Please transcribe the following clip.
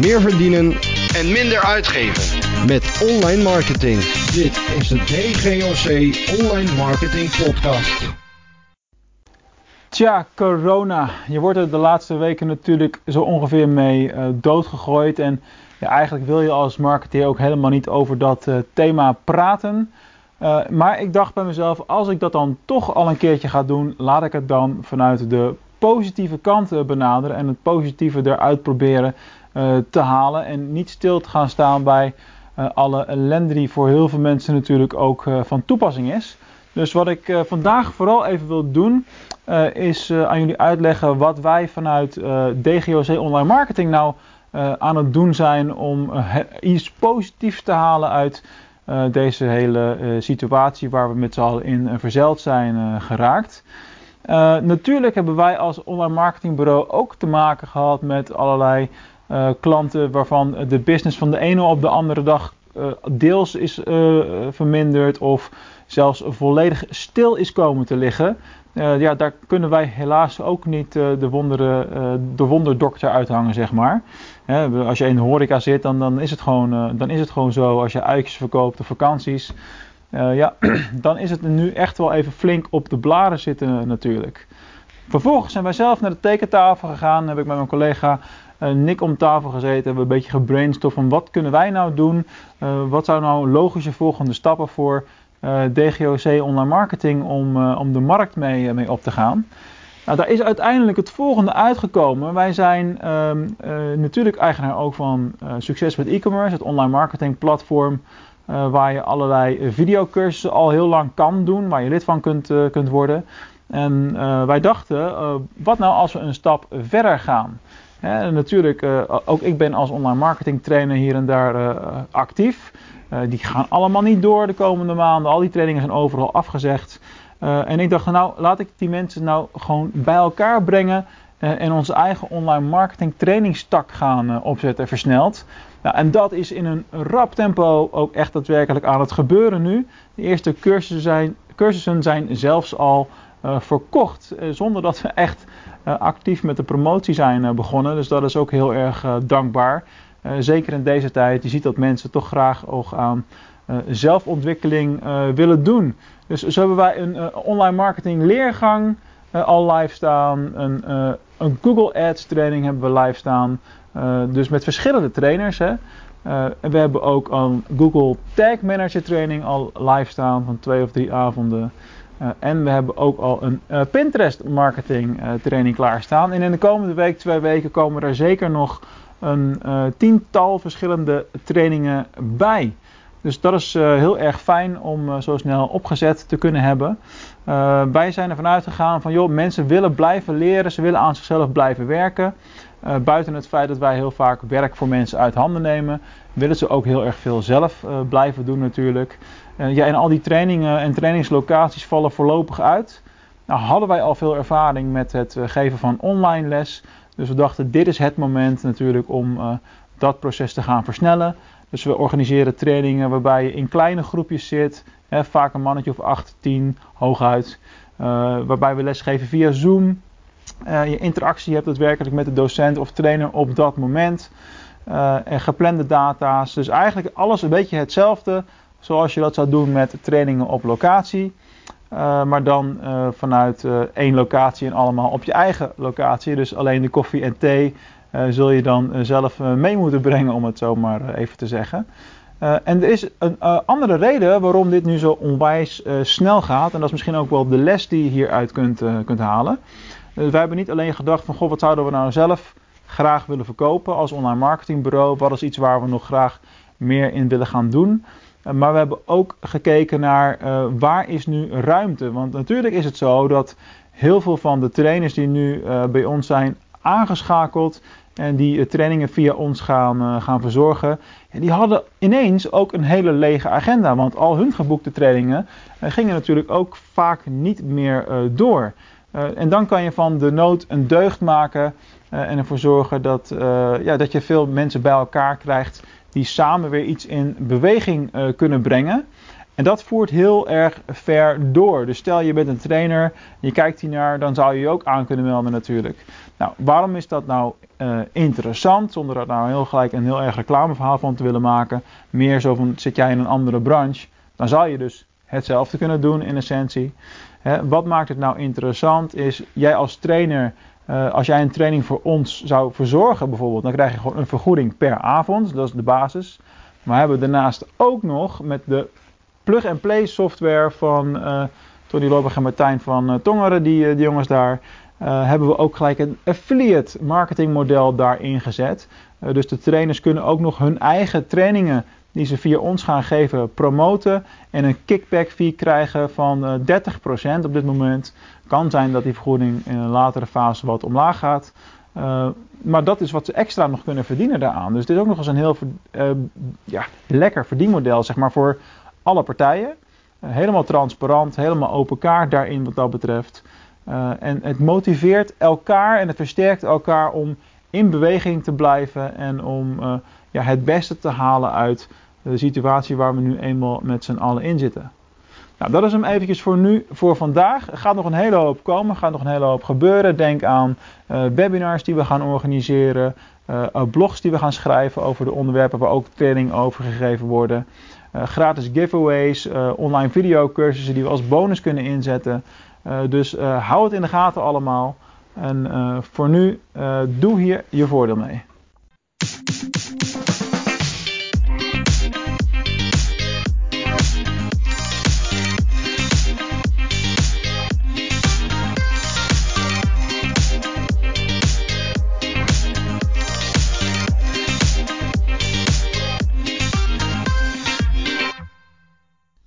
meer verdienen en minder uitgeven. met online marketing. Dit is de DGOC Online Marketing Podcast. Tja, corona. Je wordt er de laatste weken natuurlijk zo ongeveer mee uh, doodgegooid. En ja, eigenlijk wil je als marketeer ook helemaal niet over dat uh, thema praten. Uh, maar ik dacht bij mezelf, als ik dat dan toch al een keertje ga doen, laat ik het dan vanuit de positieve kant benaderen en het positieve eruit proberen te halen. En niet stil te gaan staan bij alle ellende die voor heel veel mensen natuurlijk ook van toepassing is. Dus wat ik vandaag vooral even wil doen, is aan jullie uitleggen wat wij vanuit DGOC Online Marketing nou aan het doen zijn om iets positiefs te halen uit deze hele situatie waar we met z'n allen in verzeild zijn geraakt. natuurlijk hebben wij als online marketingbureau ook te maken gehad met allerlei klanten waarvan de business van de ene op de andere dag deels is verminderd of zelfs volledig stil is komen te liggen. Ja, daar kunnen wij helaas ook niet de, wonderen, de wonderdokter uithangen, zeg maar. als je in de horeca zit, dan, dan, is het gewoon, dan is het gewoon zo. Als je uitjes verkoopt of vakanties, ja, dan is het nu echt wel even flink op de blaren zitten natuurlijk. Vervolgens zijn wij zelf naar de tekentafel gegaan. Heb ik met mijn collega Nick om tafel gezeten. Hebben we een beetje gebrainstormd van wat kunnen wij nou doen? wat zou nou logische volgende stappen voor eh, DGOC online marketing om, om de markt mee, mee op te gaan. Nou, daar is uiteindelijk het volgende uitgekomen. Wij zijn uh, natuurlijk eigenaar ook van Succes met e-commerce, het online marketing platform. waar je allerlei videocursussen al heel lang kan doen, waar je lid van kunt, kunt worden. En wij dachten, wat nou als we een stap verder gaan? Hè, natuurlijk, ook ik ben als online marketing trainer hier en daar actief. Uh, die gaan allemaal niet door de komende maanden. Al die trainingen zijn overal afgezegd. En ik dacht, nou laat ik die mensen nou gewoon bij elkaar brengen. En onze eigen online marketing trainingstak gaan opzetten, versneld. Nou, en dat is in een rap tempo ook echt daadwerkelijk aan het gebeuren nu. De eerste cursussen zijn, cursussen zijn zelfs al verkocht. zonder dat we echt actief met de promotie zijn begonnen. Dus dat is ook heel erg dankbaar. Zeker in deze tijd, je ziet dat mensen toch graag ook aan zelfontwikkeling willen doen. Dus zo hebben wij een online marketing leergang al live staan. Een, een, Google Ads training hebben we live staan. dus met verschillende trainers. Hè. en we hebben ook een Google Tag Manager training al live staan van twee of drie avonden. En we hebben ook al een Pinterest marketing training klaarstaan. En in de komende week, twee weken, komen er zeker nog een tiental verschillende trainingen bij. Dus dat is uh, heel erg fijn om uh, zo snel opgezet te kunnen hebben. wij zijn ervan uitgegaan van joh, mensen willen blijven leren, ze willen aan zichzelf blijven werken. buiten het feit dat wij heel vaak werk voor mensen uit handen nemen, willen ze ook heel erg veel zelf blijven doen natuurlijk. ja, en al die trainingen en trainingslocaties vallen voorlopig uit. Nou hadden wij al veel ervaring met het geven van online les. Dus we dachten, dit is het moment natuurlijk om dat proces te gaan versnellen. Dus we organiseren trainingen waarbij je in kleine groepjes zit, hè, vaak een mannetje of 8, 10 hooguit. Uh, waarbij we lesgeven via Zoom. Uh, je interactie hebt daadwerkelijk met de docent of trainer op dat moment. en geplande data's. Dus eigenlijk alles een beetje hetzelfde zoals je dat zou doen met trainingen op locatie. Maar dan vanuit één locatie en allemaal op je eigen locatie. Dus alleen de koffie en thee zul je dan zelf mee moeten brengen, om het zo maar even te zeggen. en er is een andere reden waarom dit nu zo onwijs snel gaat. En dat is misschien ook wel de les die je hieruit kunt, kunt halen. wij hebben niet alleen gedacht van, goh, wat zouden we nou zelf graag willen verkopen als online marketingbureau? Wat is iets waar we nog graag meer in willen gaan doen? Eh, maar we hebben ook gekeken naar waar is nu ruimte. Want natuurlijk is het zo dat heel veel van de trainers die nu bij ons zijn aangeschakeld en die trainingen via ons gaan, gaan verzorgen, die hadden ineens ook een hele lege agenda. Want al hun geboekte trainingen gingen natuurlijk ook vaak niet meer door. en dan kan je van de nood een deugd maken en ervoor zorgen dat, ja, dat je veel mensen bij elkaar krijgt die samen weer iets in beweging kunnen brengen. En dat voert heel erg ver door. Dus stel je bent een trainer, je kijkt hiernaar, dan zou je je ook aan kunnen melden natuurlijk. Nou, waarom is dat nou uh, interessant? Zonder er nou heel gelijk een heel erg reclameverhaal van te willen maken. Meer zo van, zit jij in een andere branche? Dan zou je dus hetzelfde kunnen doen in essentie. Hè, wat maakt het nou interessant is, jij als trainer, uh, als jij een training voor ons zou verzorgen bijvoorbeeld, dan krijg je gewoon een vergoeding per avond, dat is de basis. Maar we hebben daarnaast ook nog met de plug-and-play software van uh, Tony Lobberg en Martijn van uh, Tongeren, die, die jongens daar, hebben we ook gelijk een affiliate marketing model daarin gezet. Dus de trainers kunnen ook nog hun eigen trainingen die ze via ons gaan geven promoten en een kickback fee krijgen van uh, 30% op dit moment. Kan zijn dat die vergoeding in een latere fase wat omlaag gaat. maar dat is wat ze extra nog kunnen verdienen daaraan. Dus het is ook nog eens een heel ja, lekker verdienmodel zeg maar, voor alle partijen. helemaal transparant, helemaal open kaart daarin wat dat betreft. Uh, en het motiveert elkaar en het versterkt elkaar om in beweging te blijven en om uh, ja, het beste te halen uit de situatie waar we nu eenmaal met z'n allen in zitten. Nou, dat is hem eventjes voor nu, voor vandaag. Er gaat nog een hele hoop komen, er gaat nog een hele hoop gebeuren. Denk aan webinars die we gaan organiseren, blogs die we gaan schrijven over de onderwerpen waar ook training over gegeven worden. Gratis giveaways, online videocursussen die we als bonus kunnen inzetten. Uh, dus hou het in de gaten allemaal. En voor nu, doe hier je voordeel mee.